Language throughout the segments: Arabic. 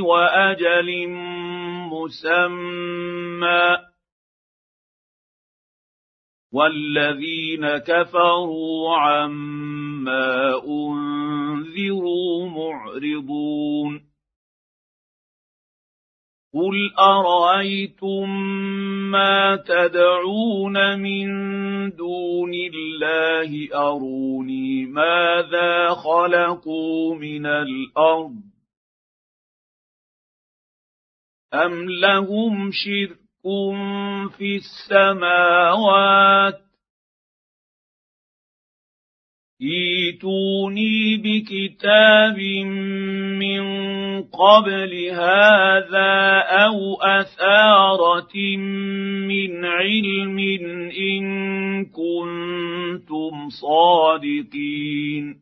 وأجل مسمى. والذين كفروا عما أنذروا معرضون. قل أرأيتم ما تدعون من دون الله؟ أروني ماذا خلقوا من الأرض؟ أم لهم شرك في السماوات ايتوني بكتاب من قبل هذا أو اثاره من علم ان كنتم صادقين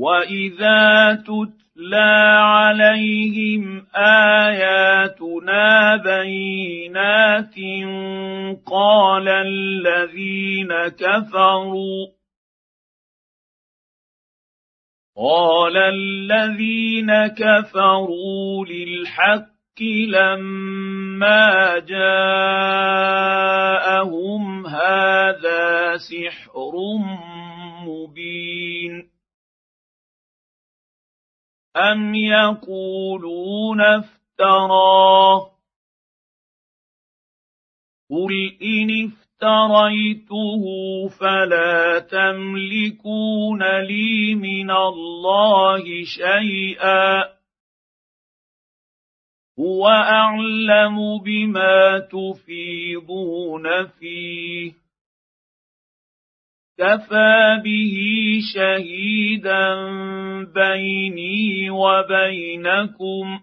واذا تتلى عليهم اياتنا بينات قال الذين كفروا قال الذين كفروا للحق لما جاءهم هذا سحر مبين أم يقولون افتراه قل إن افتريته فلا تملكون لي من الله شيئا هو أعلم بما تفيضون فيه كفى به شهيدا بيني وبينكم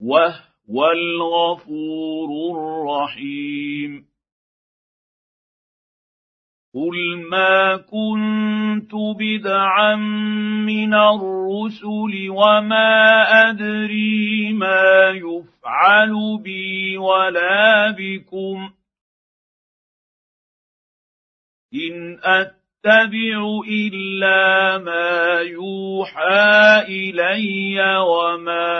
وهو الغفور الرحيم قل ما كنت بدعا من الرسل وما ادري ما يفعل بي ولا بكم ان اتبع الا ما يوحى الي وما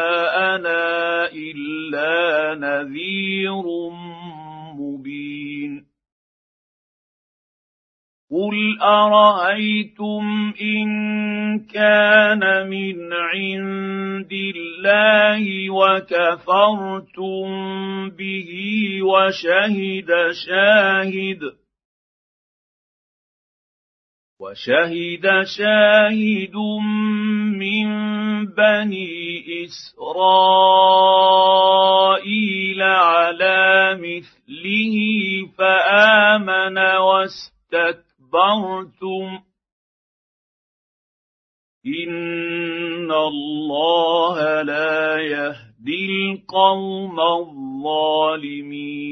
أنا الا نذير مبين قل ارايتم ان كان من عند الله وكفرتم به وشهد شاهد وشهد شاهد من بني إسرائيل على مثله فآمن واستكبرتم. ان الله لا يهدي القوم الظالمين.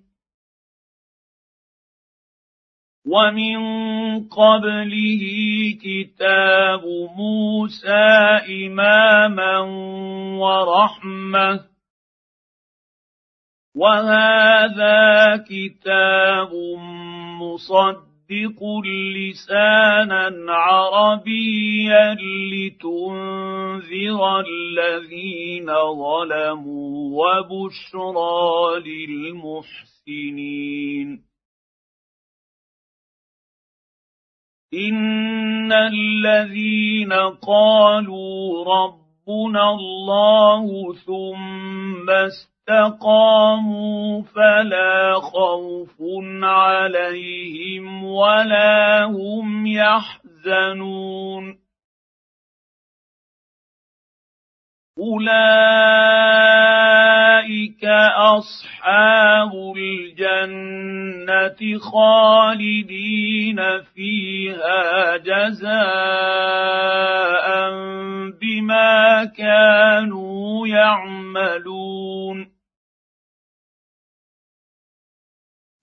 ومن قبله كتاب موسى إماما ورحمة. وهذا كتاب مصدق لسانا عربيا لتنذر الذين ظلموا وبشرى للمحسنين. ان الذين قالوا ربنا الله ثم استقاموا فلا خوف عليهم ولا هم يحزنون اولئك أصحاب الجنة خالدين فيها جزاء بما كانوا يعملون.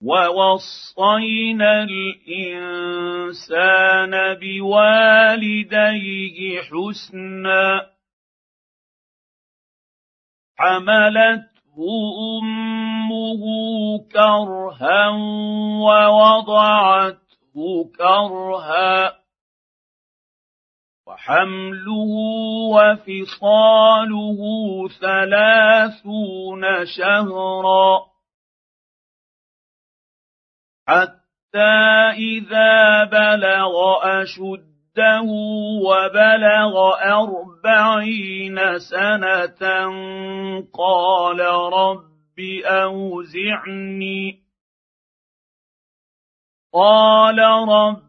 ووصينا الانسان بوالديه حسنا. حملته أمه كرها ووضعته كرها وحمله وفصاله ثلاثون شهرا حتى إذا بلغ اشده وبلغ أربعين سنة قال رب أوزعني. قال رب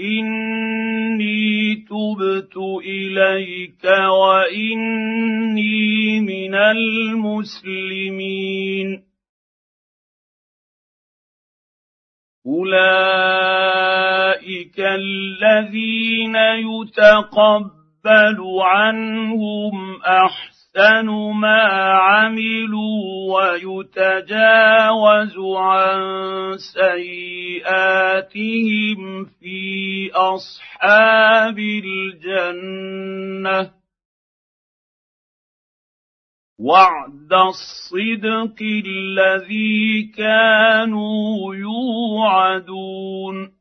اني تبت اليك واني من المسلمين اولئك الذين يتقبل عنهم احسن احسن ما عملوا ويتجاوز عن سيئاتهم في أصحاب الجنة. وعد الصدق الذي كانوا يوعدون.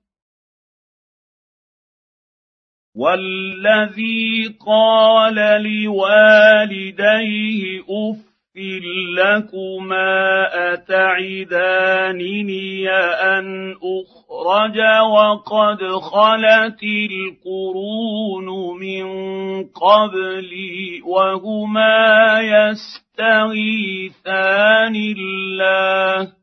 والذي قال لوالديه اف لكما اتعدانني ان اخرج وقد خلت القرون من قبلي وهما يستغيثان الله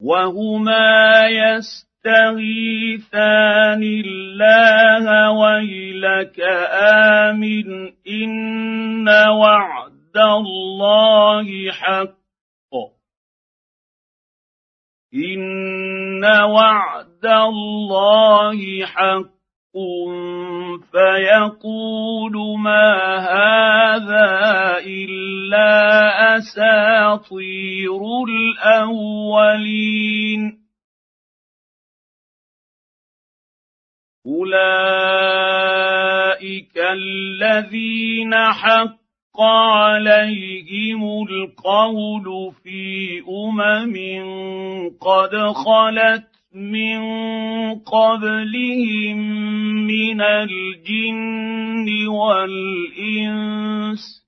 وهما يستغيثان يستغيثان الله ويلك آمن إن وعد الله حق. إن وعد الله حق. فيقول ما هذا إلا أساطير الأولين. اولئك الذين حق عليهم القول في امم قد خلت من قبلهم من الجن والانس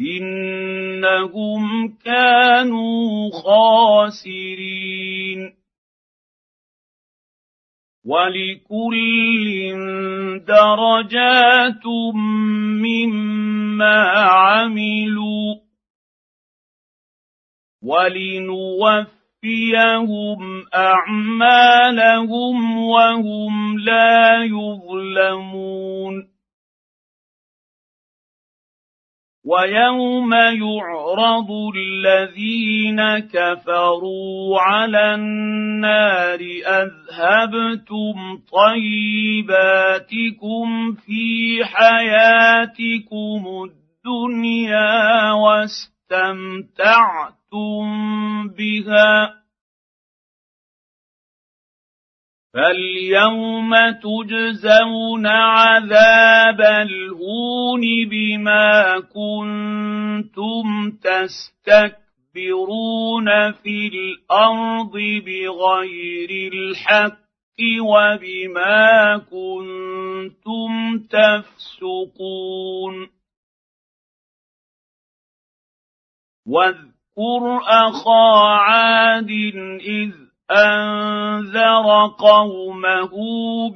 انهم كانوا خاسرين ولكل درجات مما عملوا ولنوفيهم اعمالهم وهم لا يظلمون ويوم يعرض الذين كفروا على النار أذهبتم طيباتكم في حياتكم الدنيا واستمتعتم بها فاليوم تجزون عذاب الهون بما كنتم تستكبرون في الأرض بغير الحق وبما كنتم تفسقون واذكر اخا عاد اذ أنذر قومه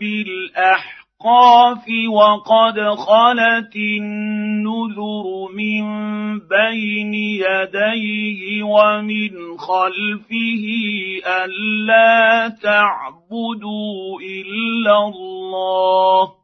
بالأحقاف وقد خلت النذر من بين يديه ومن خلفه ألا تعبدوا إلا الله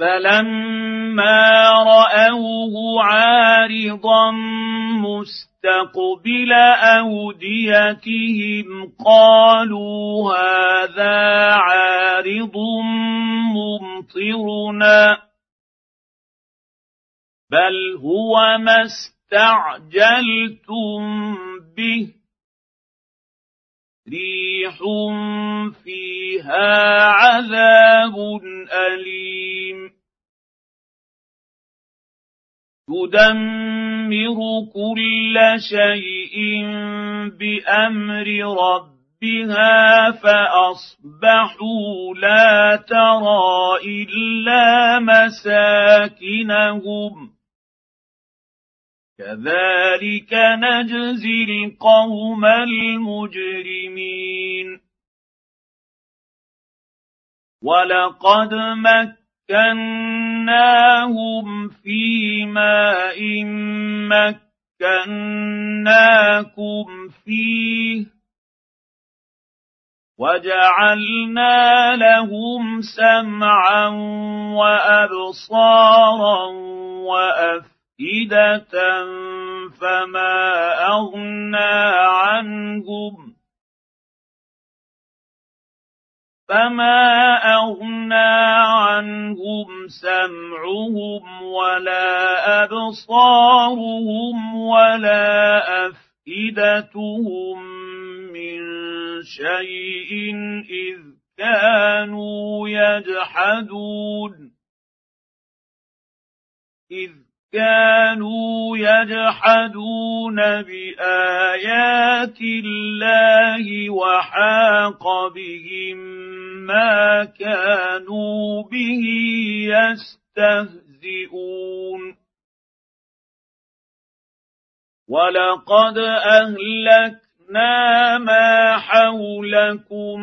فلما رأوه عارضا مستقبل أوديتهم قالوا هذا عارض ممطرنا بل هو ما استعجلتم به ريح فيها عذاب أليم. تدمر كل شيء بأمر ربها فأصبحوا لا ترى إلا مساكنهم. كذلك نجزي القوم المجرمين. ولقد مكناهم في ماء مكناكم فيه وجعلنا لهم سمعا وأبصارا وأفئدة أفئدة فما أغنى عنهم فما أغنى عنهم سمعهم ولا أبصارهم ولا أفئدتهم من شيء إذ كانوا يجحدون إذ كانوا يجحدون بآيات الله وحاق بهم ما كانوا به يستهزئون. ولقد اهلكنا أهلكنا ما حولكم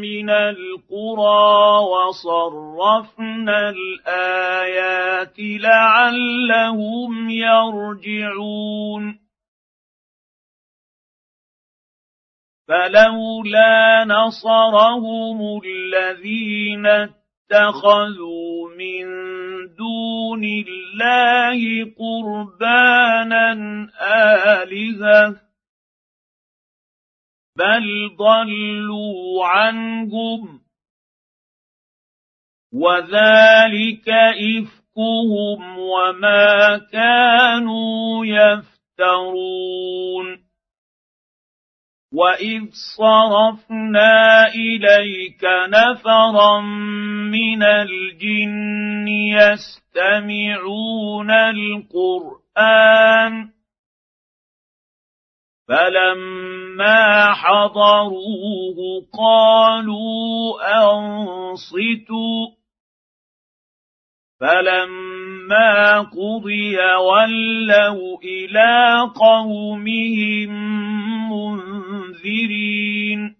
من القرى وصرفنا الآيات لعلهم يرجعون فلولا نصرهم الذين اتخذوا من دون الله قربانا الهه بل ضلوا عنهم وذلك افكهم وما كانوا يفترون واذ صرفنا اليك نفرا من الجن يستمعون القران فلما حضروه قالوا انصتوا فلما قضي ولوا إلى قومهم منذرين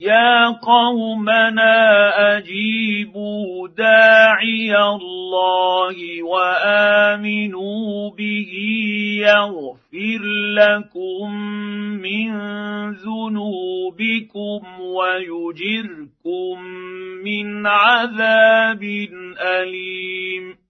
يا قومنا أجيبوا داعي الله وآمنوا به يغفر لكم من ذنوبكم ويجركم من عذاب أليم.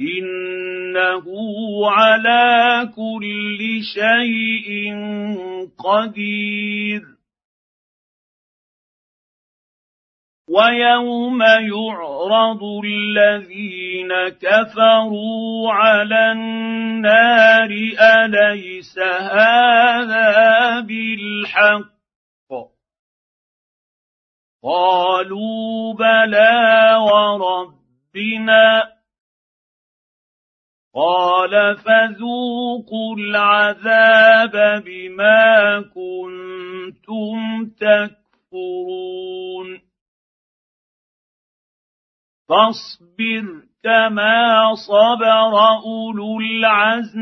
انه على كل شيء قدير ويوم يعرض الذين كفروا على النار اليس هذا بالحق قالوا بلى وربنا قال فذوقوا العذاب بما كنتم تكفرون. فاصبر كما صبر أولو العزم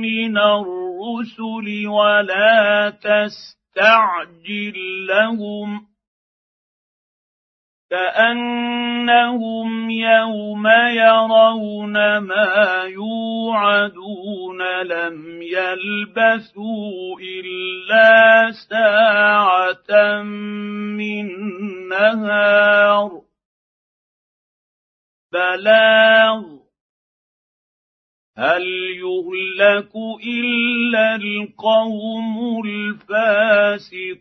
من الرسل ولا تستعجل لهم. كأنهم يوم يرون ما يوعدون لم يلبثوا إلا ساعة من نهار بلاغ. هل يهلك إلا القوم الفاسقون؟